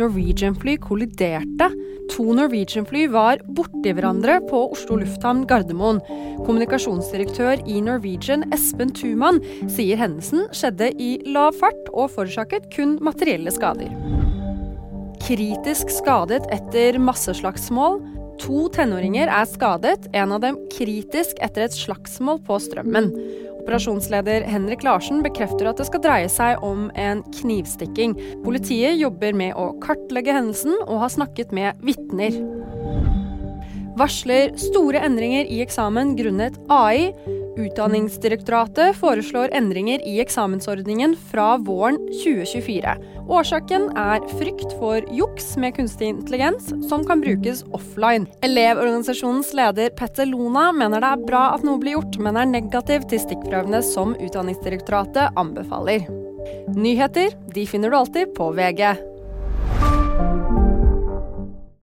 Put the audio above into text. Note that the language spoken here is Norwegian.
Norwegian-fly kolliderte. To Norwegian-fly var borti hverandre på Oslo lufthavn Gardermoen. Kommunikasjonsdirektør i Norwegian, Espen Thuman, sier hendelsen skjedde i lav fart og forårsaket kun materielle skader. Kritisk skadet etter masseslagsmål. To tenåringer er skadet, en av dem kritisk etter et slagsmål på Strømmen. Operasjonsleder Henrik Larsen bekrefter at det skal dreie seg om en knivstikking. Politiet jobber med å kartlegge hendelsen og har snakket med vitner. Varsler store endringer i eksamen grunnet AI. Utdanningsdirektoratet foreslår endringer i eksamensordningen fra våren 2024. Årsaken er frykt for juks med kunstig intelligens som kan brukes offline. Elevorganisasjonens leder Petter Lona mener det er bra at noe blir gjort, men er negativ til stikkprøvene som Utdanningsdirektoratet anbefaler. Nyheter de finner du alltid på VG.